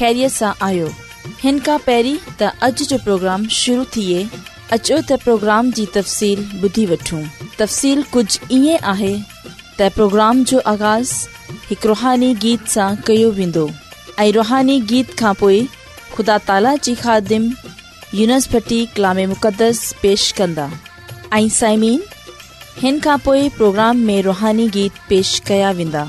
ख़ैरीअ सां आयो हिन खां पहिरीं त अॼु जो प्रोग्राम शुरू थिए अचो त प्रोग्राम जी तफ़सील ॿुधी वठूं तफ़सील कुझु ईअं پروگرام جو जो आगाज़ हिकु रुहानी गीत सां कयो वेंदो रुहानी गीत खां خدا ख़ुदा ताला خادم ख़ादिम यूनिस्पी कलाम मुक़दस पेश कंदा प्रोग्राम में रुहानी गीत पेश कया वेंदा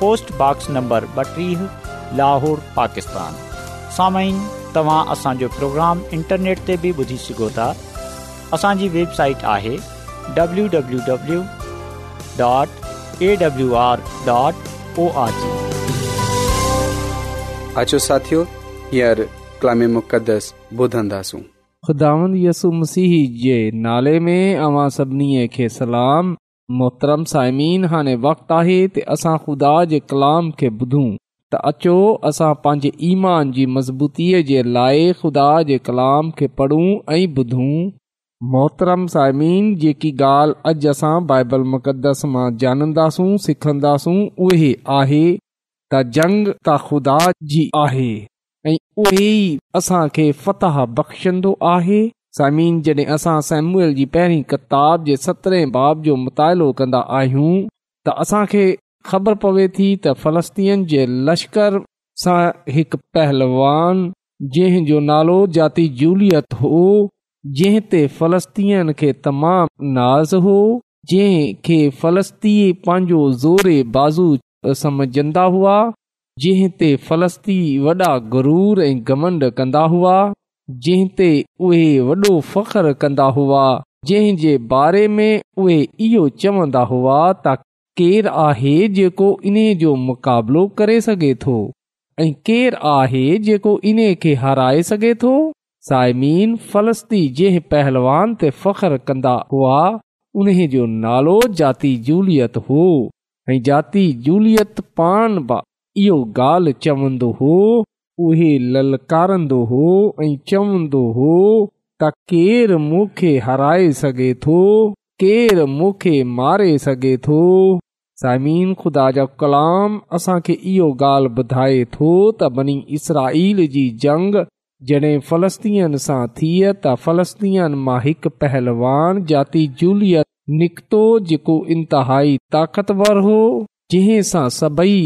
पाकिस्तान. न तव्हां असांजो प्रोग्राम इंटरनेट ते बि ॿुधी सघो था असांजी वेबसाइट आहे मोहतरम साइमिन हाणे वक़्तु आहे त असां खुदा जे कलाम खे ॿुधूं त अचो असां पंहिंजे ईमान जी मज़बूतीअ जे लाइ खुदा जे कलाम खे पढ़ूं ऐं ॿुधूं मोहतरम साइमन जेकी ॻाल्हि अॼु असां बाइबल मुक़दस मां ॼाणंदासूं सिखंदासूं उहे आहे त जंग त ख़ुदा जी आहे ऐं उहो असां खे फतह बख़्शंदो आहे साइमीन जॾहिं असां सैमूअल जी पहिरीं किताब जे सतरहें बाब जो मुतालो कंदा आहियूं त असांखे ख़बर पवे थी त फ़लस्तीन जे लश्कर सां हिकु पहलवान जंहिं जो नालो जाती जूलियत हो जंहिं ते फ़लस्तीअ खे तमामु नाज़ हो जंहिं खे फ़लस्तीअ पंहिंजो ज़ोरे बाज़ू समुझंदा हुआ जंहिं ते फ़लस्ती वॾा गुरूर ऐं गमंड कंदा हुआ जंहिं ते उहे वॾो फ़ख्रु कंदो हुआ जंहिं जे बारे में उहे इहो चवंदा हुआ त केरु आहे जेको इन जो मुक़ाबिलो करे सघे थो ऐं आहे जेको इन खे हाराए सघे थो साइमीन फलस्ती जंहिं पहलवान ते फ़ख्र कंदा हुआ उन जो नालो जाती जूलियत हो ऐं जाती जूलियत पाण बि इहो ॻाल्हि चवंदो हो उहे ललकारंदो हो ऐं चवंदो हो त केरु हाराए सघे थो केरु मारे सघे थो साममीन खुदा कलाम असांखे इहो ॻाल्हि ॿुधाए थो त बनी इसराईल जी जंग जॾहिं फ़लस्तीन सां थी त फ़लस्तीन मां हिकु पहलवान जाती झूलियत निकितो जेको इंतिहाई ताक़तवर हो जंहिं सां सभई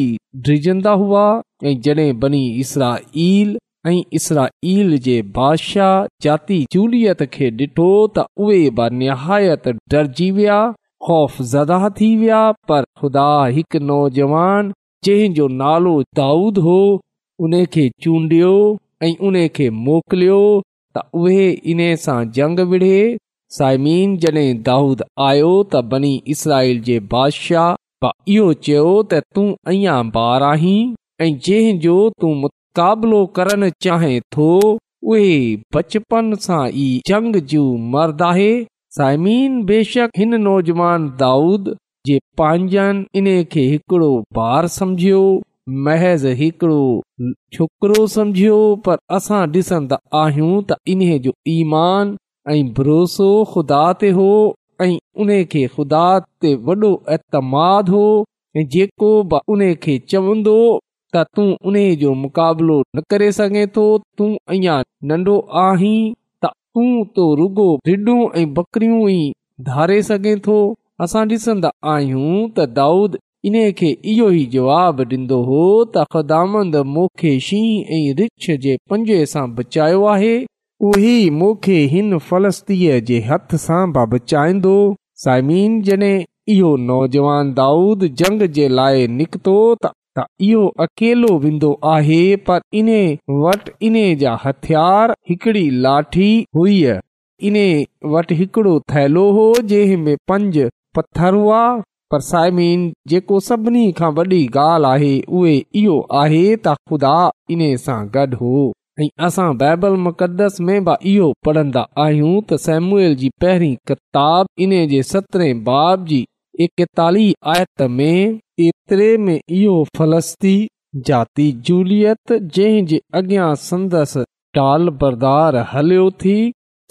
ड्रिजंदा हुआ ऐं जॾहिं बनी इसरा इल ऐं इसरा इलादशाह जाती चूलियत खे ॾिठो त उहे बहायत डरजी विया ख़ौफ़ ज़दा थी विया पर ख़ुदा हिकु नौजवान जंहिं जो नालो दाऊद हो उन खे चूंडियो ऐं उन खे मोकिलियो त उहे इन सां जंग विढ़े साइमीन जॾहिं दाऊद आयो त बनी इसराइल जे बादशाह इहो चयो त त त त आहीं ऐं जो मुक़ाबिलो करणु चाहे थो उहे बचपन सां ई जूं मर्द आहे हिन नौजवान दाऊद जे पंहिंजनि इन खे हिकिड़ो ॿारु सम्झियो महज़ हिकिड़ो छोकिरो सम्झियो पर असां ॾिसंदा आहियूं त इन्हे जो ईमान भरोसो ख़ुदा हो ऐं उन खे खुदा ते वॾो एतमाद हो ऐं जेको बि उन खे चवंदो त तू उन जो मुक़ाबिलो न करे सघें तू अञा नन्ढो आहीं त तूं तो रुॻो ऐं बकरियूं ई धारे सघें थो असां डि॒संदा आहियूं त दाऊद इन खे इहो ई जवाबु ॾींदो हो त ख़ुदामंद मूंखे शींहं ऐं रिछ जे पंजे सां बचायो आहे उहो मोखे हिन फलस्तीअ जे हथ सां बचाईंदो साइमीन जड॒हिं इहो नौजवान दाऊद जंग जे लाइ निकतो त इहो अकेलो वेंदो आहे पर इन वटि इन जा हथियार हिकड़ी लाठी हुई इन वटि हिकिड़ो थैलो हो जंहिं में पंज पत्थर हुआ पर साइमीन जेको सभिनी खां वॾी ॻाल्हि आहे उहे इहो आहे त ख़ुदा इन सां गॾु हो ऐं असां बाइबल मु इहो पढ़ंदा आहियूं त सेम्युएल जी पहिरीं किताब इन जे सतरहें बाब जी एकतालीह आयत में एतिरे जाती झूलियत जंहिं जे अॻियां संदसि टाल बरदार हलियो थी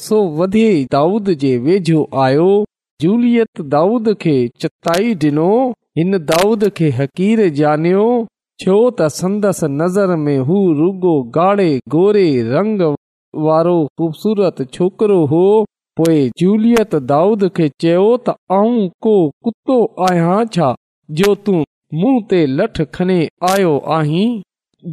सो वधे दाऊद जे वेझो आयो जूलियत दाऊद खे चताई ॾिनो हिन दाऊद खे हक़ीर ॼाणियो छो त संदसि नज़र में हू रुगो गाढ़े गोरे रंग वारो ख़ूबसूरत छोकिरो हो पोइ जूलियत दाऊद खे चयो त आऊं को कुतो आहियां छा जो तूं मूं ते लठ खणे आयो आहीं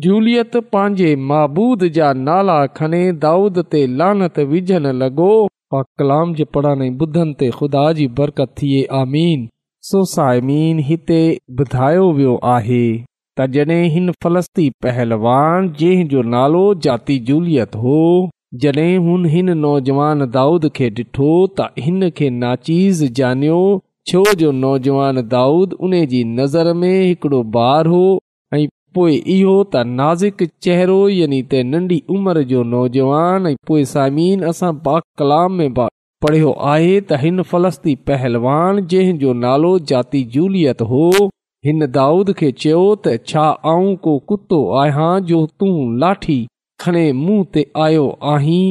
जूलियत पंहिंजे महबूद जा नाला खणे दाऊद ते लानत विझण लॻो पा कलाम जे पढ़ण ॿुधनि ते ख़ुदा जी बरकत थिए आमीन सोसाएमीन हिते ॿुधायो वियो आहे त जॾहिं हिन फलस्ती पहलवान जंहिंजो नालो जाती जूलियत हो जॾहिं हुन हिन नौजवान दाऊद खे ॾिठो त हिन खे नाचीज़ जानियो छो जो नौजवान दाऊद उन जी नज़र में हिकिड़ो ॿार हो ऐं पोइ इहो त नाज़िक़ चहिरो यानी त नंढी उमिरि जो नौजवान ऐं पोइ सामिन असां पाक कलाम में पढ़ियो आहे त हिन फ़लस्ती पहलवान जंहिंजो नालो जाती जूलियत हो हिन दाऊद खे चयो त छा आऊं को कुतो आहियां जो तूं लाठी खणे मूंहं ते आयो आहीं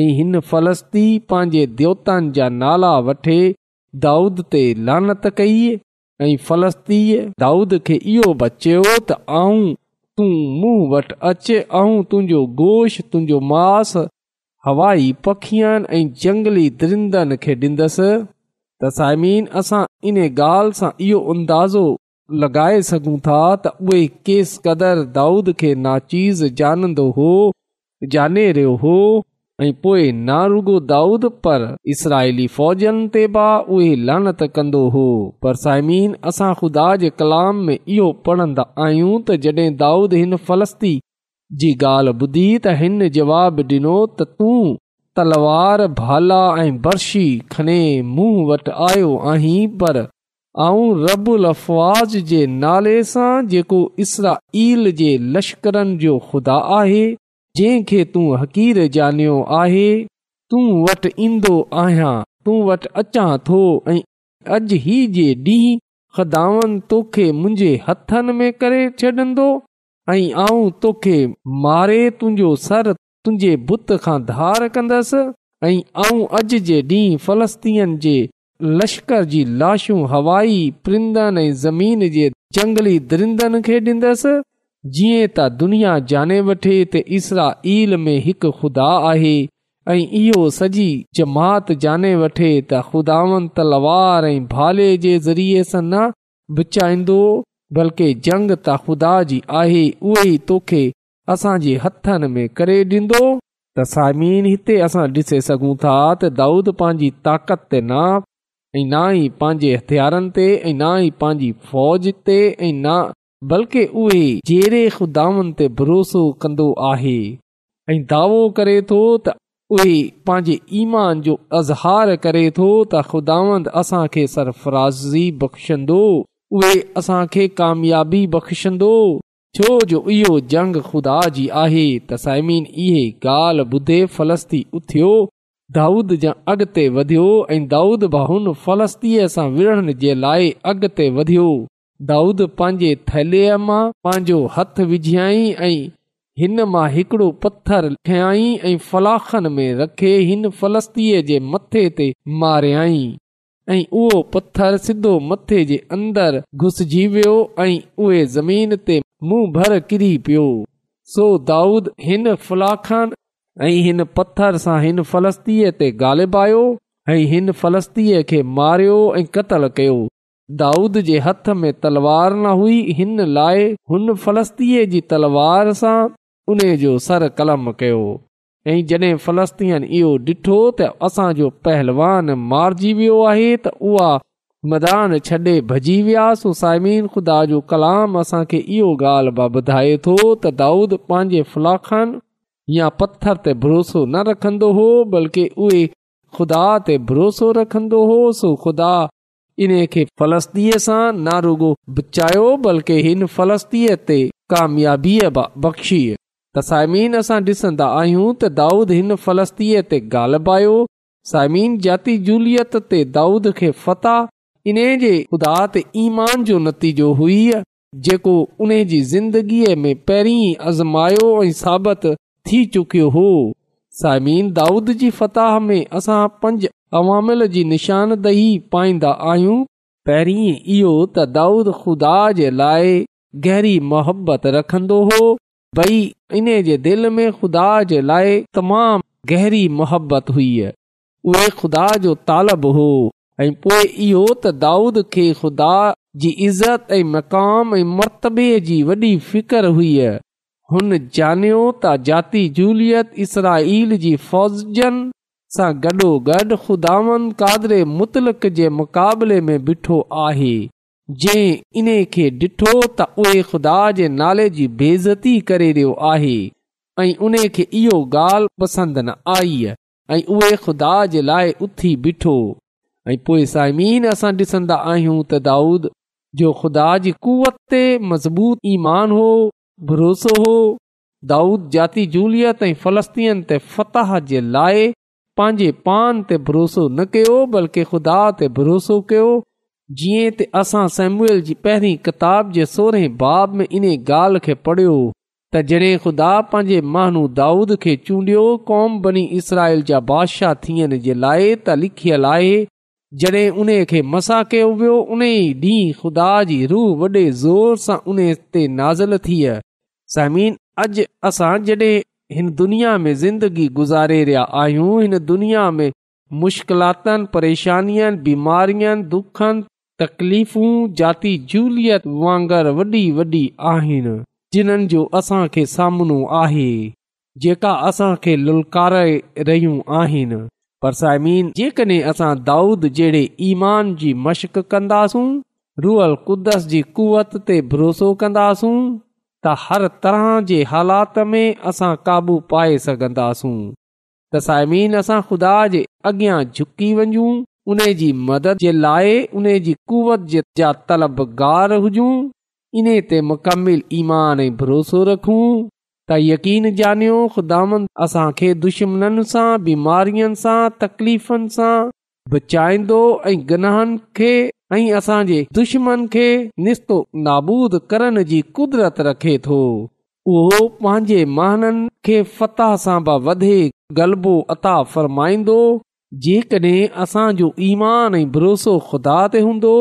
ऐं हिन फ़लस्ती पंहिंजे देवतनि जा नाला वठे दाऊद ते लानत कई ऐं फ़लस्तीअ दाऊद खे इहो बचियो त आऊं तूं मूं वटि अचु ऐं तुंहिंजो गोशु तुंहिंजो मांस हवाई पखियनि ऐं जंगली दृंदनि खे ॾींदसि त साइमीन असां इन ॻाल्हि सां इहो अंदाज़ो लॻाए सघूं था त उहे केसि क़दुरु दाऊद खे नाचीज़ जानंदो हो जाने रहियो हो ऐं पोइ ना दाऊद पर इसराइली फ़ौजनि ते बि उहे लानत कंदो हो पर साइमीन असां ख़ुदा जे कलाम में इहो पढ़ंदा आहियूं त जॾहिं दाऊद हिन फलस्ती जी ॻाल्हि ॿुधी त हिन जवाबु ॾिनो त तूं तलवार भाला ऐं बर्शी खणी मूं वटि आयो आहीं पर आऊं रबुल अफ़वाज़ जे नाले सां जेको इसरा ईल जे लश्करनि जो ख़ुदा आहे जंहिंखे तूं हक़ीर ॼाणियो आहे तूं वटि ईंदो आहियां तूं वटि अचां थो ऐं अॼु ई जे ॾींहुं ख़दावनि तोखे मुंहिंजे हथनि में करे छॾंदो ऐं आऊं तोखे मारे तुंहिंजो सर तुंहिंजे बुत खां धार कंदसि ऐं अॼु जे ॾींहुं फलस्तीन जे लश्कर जी लाशूं हवाई पृंदनि ऐं ज़मीन जे जंगली दृिंदनि खे ॾींदसि जीअं त दुनिया जाने वठे त इसरा ईल में हिकु ख़ुदा आहे ऐं इहो सॼी जमात जाने वठे त ख़ुदावन तलवार ऐं भाले जे ज़रिये न बिछाईंदो बल्कि जंग त ख़ुदा जी आहे उहो ई तोखे असांजे हथनि में करे ॾींदो त सामीन हिते असां ॾिसे सघूं था त दाऊद पंहिंजी ताक़त ना ऐं ना ई पंहिंजे हथियारनि ते ऐं ना ई पंहिंजी फौज ते ऐं न बल्कि उहे जहिड़े खुदावंद ते भरोसो कंदो आहे ऐं दावो करे थो त उहे पंहिंजे ईमान जो अज़हार करे थो त ख़ुदावंदि असांखे सरफराज़ी बख़्शंदो उहे कामयाबी बख़्शंदो छो जो इहो जंग ख़ुदा जी आहे त साइमीन इहा ॻाल्हि ॿुधे फलस्ती उथियो दाऊद जा अॻिते वधियो ऐं दाऊद मां हुन फ़लस्तीअ सां विढ़ण जे लाइ अॻिते वधियो दाऊद पंहिंजे थैले मां पंहिंजो हथु विझियई ऐं हिन मां हिकिड़ो पत्थर खयाई ऐं फलाखन में रखे हिन फ़लस्तीअ जे मथे ते मारियई ऐं उहो पथरु सिधो मथे जे अंदर घुसजी वियो ऐं उहे ज़मीन ते भर किरी पियो सो दाऊद हिन फलाखन ऐं पत्थर पथर सां हिन फ़लस्तीअ ते गालिॿायो ऐं हिन फ़लस्तीअ खे मारियो ऐं क़तल कयो दाऊद जे हथ में तलवार न हुई हिन लाइ हुन फ़लस्तीअ जी तलवार सां उन जो सर कलम कयो ऐं जॾहिं फ़लस्तीअ इहो ॾिठो त असांजो पहलवान मारिजी वियो आहे त उहा मैदानु छॾे भॼी वियासाइमिन ख़ुदा जो कलाम असांखे इहो ॻाल्हि बि ॿुधाए थो त दाऊद पंहिंजे फलाखनि या पत्थर ते भरोसो न रखंदो हो बल्कि उहे खुदा ते भरोसो रखंदो हो सो ख़ुदा इन खे फलस्तीअ सां न रुगो बचायो बल्कि हिन फ़लस्तीअ ते कामयाबीअ बख़्शी त साइमीन असां ॾिसंदा आहियूं त दाऊद हिन फलस्तीअ ते गालायो साइमीन जाती जूलियत ते दाऊद खे फताह इन जे ख़ुदा ते ईमान जो नतीजो हुई जेको उन जी ज़िंदगीअ में पहिरीं अज़मायो ऐं साबित थी चुकियो हो साइमिन दाऊद जी फताह में असां पंज अवामिल जी निशानदही पाईंदा आहियूं पहिरीं इहो त दाऊद ख़ुदा जे लाइ गहरी मोहबत रखंदो हो बई इन जे दिलि में खुदा जे लाइ तमामु गहरी मोहबत हुई उहे ख़ुदा जो तालब हो ऐं पोइ इहो त दाऊद खे खुदा जी इज़त ऐं मक़ाम ऐं मर्तबे जी वॾी फिक़रु हुई हुन नियो त जाती झूलियत इसराईल जी फ़ौजनि सां गॾोगॾु खुदावनि कादरे मुतलक जे मुक़ाबले में ॿिठो आहे जंहिं इन खे ॾिठो त उहे ख़ुदा जे नाले जी बेज़ती करे रहियो आहे ऐं उन खे इहो ॻाल्हि पसंदि न आई ऐं उहे ख़ुदा जे लाइ उथी ॿिठो ऐं पोइ साइमीन असां ॾिसंदा आहियूं त दाऊद जो ख़ुदा जी कुवत ते मज़बूत ईमान हो भरोसो हो दाऊद जाती जूलियत ऐं फ़लस्तीअ ते फ़तह जे लाइ पंहिंजे पान ते भरोसो न कयो बल्कि ख़ुदा ते भरोसो कयो जीअं त असां सैमुअल जी पहिरीं किताब जे सोरहें बाब में इन ॻाल्हि खे पढ़ियो त जॾहिं ख़ुदा पंहिंजे महानू दाऊद खे चूंडियो कौम बनी इसराइल जा बादशाह थियण जे लाइ त लिखियल आहे जॾहिं उन खे मसा कयो वियो उन ई ॾींहुं ख़ुदा जी रूह वॾे ज़ोर सां उन ते नाज़िल समीन अॼु असां जॾहिं हिन दुनिया में ज़िंदगी गुज़ारे रहिया आहियूं हिन दुनिया में मुश्किलातनि परेशानियुनि बीमारियुनि दुखनि तकलीफ़ू जाती जूलियत वांगुरु वॾी वॾी आहिनि जिन्हनि जो असां खे सामनो आहे जेका असां खे लुलकारे रहियूं आहिनि पर परसाइमीन जेकॾहिं असां दाऊद जहिड़े ईमान जी मशक़ कंदासूं रुअल क़ुदस जी कुवत ते भरोसो कंदासूं त हर तरह जे हालात में असां क़ाबू पाए सघंदासूं त साइमीन असां ख़ुदा जे अॻियां झुकी वञूं उन जी मदद जे लाइ उन जी कुवत जे जा तलब हुजूं इन ते मुकमिल ईमान ऐं भरोसो रखूं त यकीन ॼानियो ख़ुदा असांखे दुशमन सां बीमारियुनि सां तकलीफ़ुनि सां बचाईंदो ऐं गनाहन खे ऐं असांजे दुश्मन खे निस्तो नाबूद करण जी कुदरत रखे थो उहो पंहिंजे महननि खे फताह सां बि वधे ग़लबो अता फ़रमाईंदो जेकॾहिं असांजो ईमान ऐं भरोसो खुदा ते हूंदो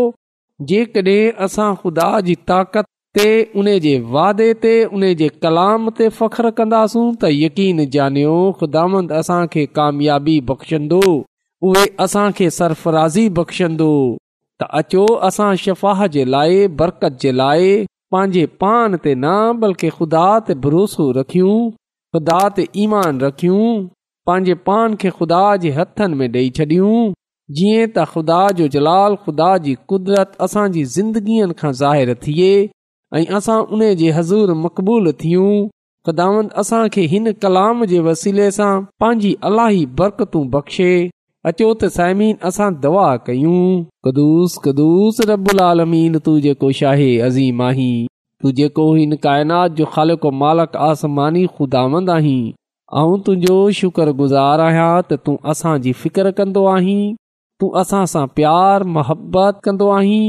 जेकॾहिं असां ख़ुदा जी ताक़त ते उने जे वादे ते उन जे कलाम ते फ़ख्रु कंदासूं त यकीन ॼानियो ख़ुदांद खे कामयाबी बख़्शंदो उहे असां खे सरफराज़ी बख़्शंदो त अचो असां शफ़ाह जे लाइ बरकत जे लाइ पंहिंजे पान ते न बल्कि ख़ुदा ते भरोसो रखियूं ख़ुदा ते ईमान रखियूं पंहिंजे पान खे ख़ुदा जे हथनि में ॾेई छॾियूं जीअं त ख़ुदा जो जलाल ख़ुदा जी कुदरत असांजी ज़िंदगीअ खां ज़ाहिर थिए ऐं असां उन जे हज़ूर मक़बूलु थियूं ख़ुदांद असांखे हिन कलाम जे वसीले सां पंहिंजी अलाही बरक़तूं बख़्शे अचो त साइमीन असां दवा कयूं रबुल आलमीन तू जेको अज़ीम आहीं तू जेको हिन काइनात जो ख़ालको मालक आसमानी ख़ुदांद आहीं ऐं तुंहिंजो शुक्रगुज़ारु आहियां त तूं असांजी फिकिर कंदो आहीं तू असां सां प्यार मोहबत कंदो आहीं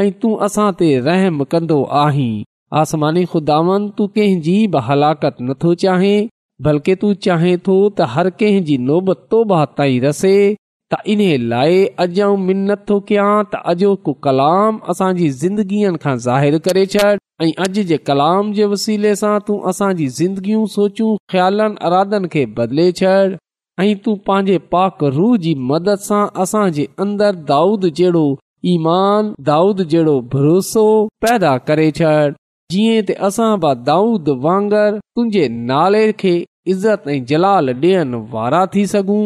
ऐं तूं असां ते रहम कंदो आहीं आसमानी ख़ुदा तूं कंहिंजी बि हलाकत नथो चाहे बल्कि तूं चाहे थो त हर कंहिंजी नोबत तोबा ताईं रसे त इन्हे लाइ अॼु मिंत थो कयां त अॼोको कलाम असांजी ज़िंदगीअ खां ज़ाहिरु करे छॾ ऐं अॼु जे कलाम जे वसीले सां तूं असांजी ज़िंदगियूं सोचू ख़्यालनि अरादनि खे बदिले छॾ ऐं तू पंहिंजे पाक रूह जी मदद सां असांजे अंदरि दाऊद जहिड़ो ईमान दाऊद जहिड़ो भरोसो पैदा करे छॾ जीअं त असां ब दाऊद वांगर तुंहिंजे नाले खे इज़त ऐं जलाल ॾियण वारा थी सघूं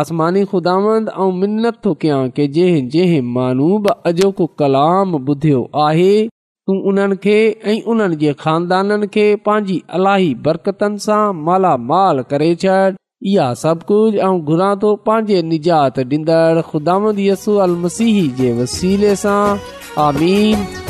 आसमानी खुदांद मिनत थो कयां की जंहिं जंहिं माण्हू बि अॼोको कलाम ॿुधियो आहे तूं उन्हनि खे ऐं उन्हनि जे खानदाननि खे पंहिंजी अलाही बरकतनि सां मालामाल करे छॾ इहा सभु कुझु ऐं घुरां थो पंहिंजे निजात ॾींदड़ ख़ुदा यसु अल मसीह जे वसीले सां आमीन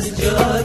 just go.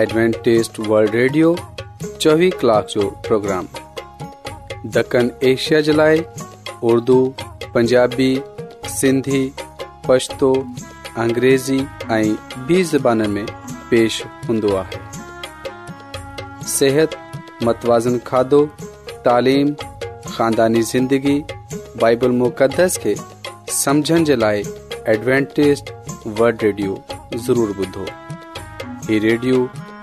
Advantage world radio चोवीह कलाक जो प्रोग्राम दक्कन एशिया جلائے लाइ उर्दू पंजाबी सिंधी पछतो अंग्रेज़ी ऐं बि ज़बान में पेश हूंदो आहे متوازن کھادو खाधो خاندانی زندگی ज़िंदगी बाइबल मुक़दस खे समझण जे लाइ एडवेंटेज़ वल्ड रेडियो ज़रूरु ॿुधो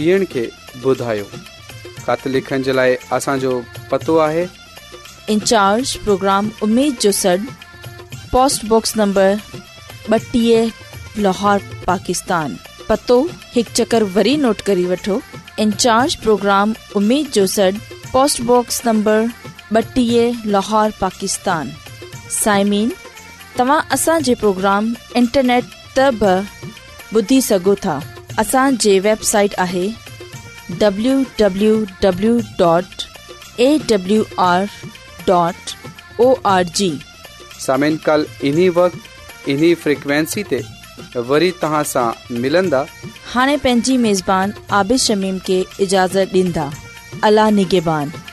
इन انچارج پروگرام पतो جو चकर वरी باکس نمبر वठो प्रोग्राम लाहौर पाकिस्तान साइमीन तव्हां असांजे پروگرام इंटरनेट त ॿुधी سگو था असांजे वेबसाइट आहे हाणे पंहिंजी मेज़बान عابد शमीम खे اجازت ॾींदा अला نگہبان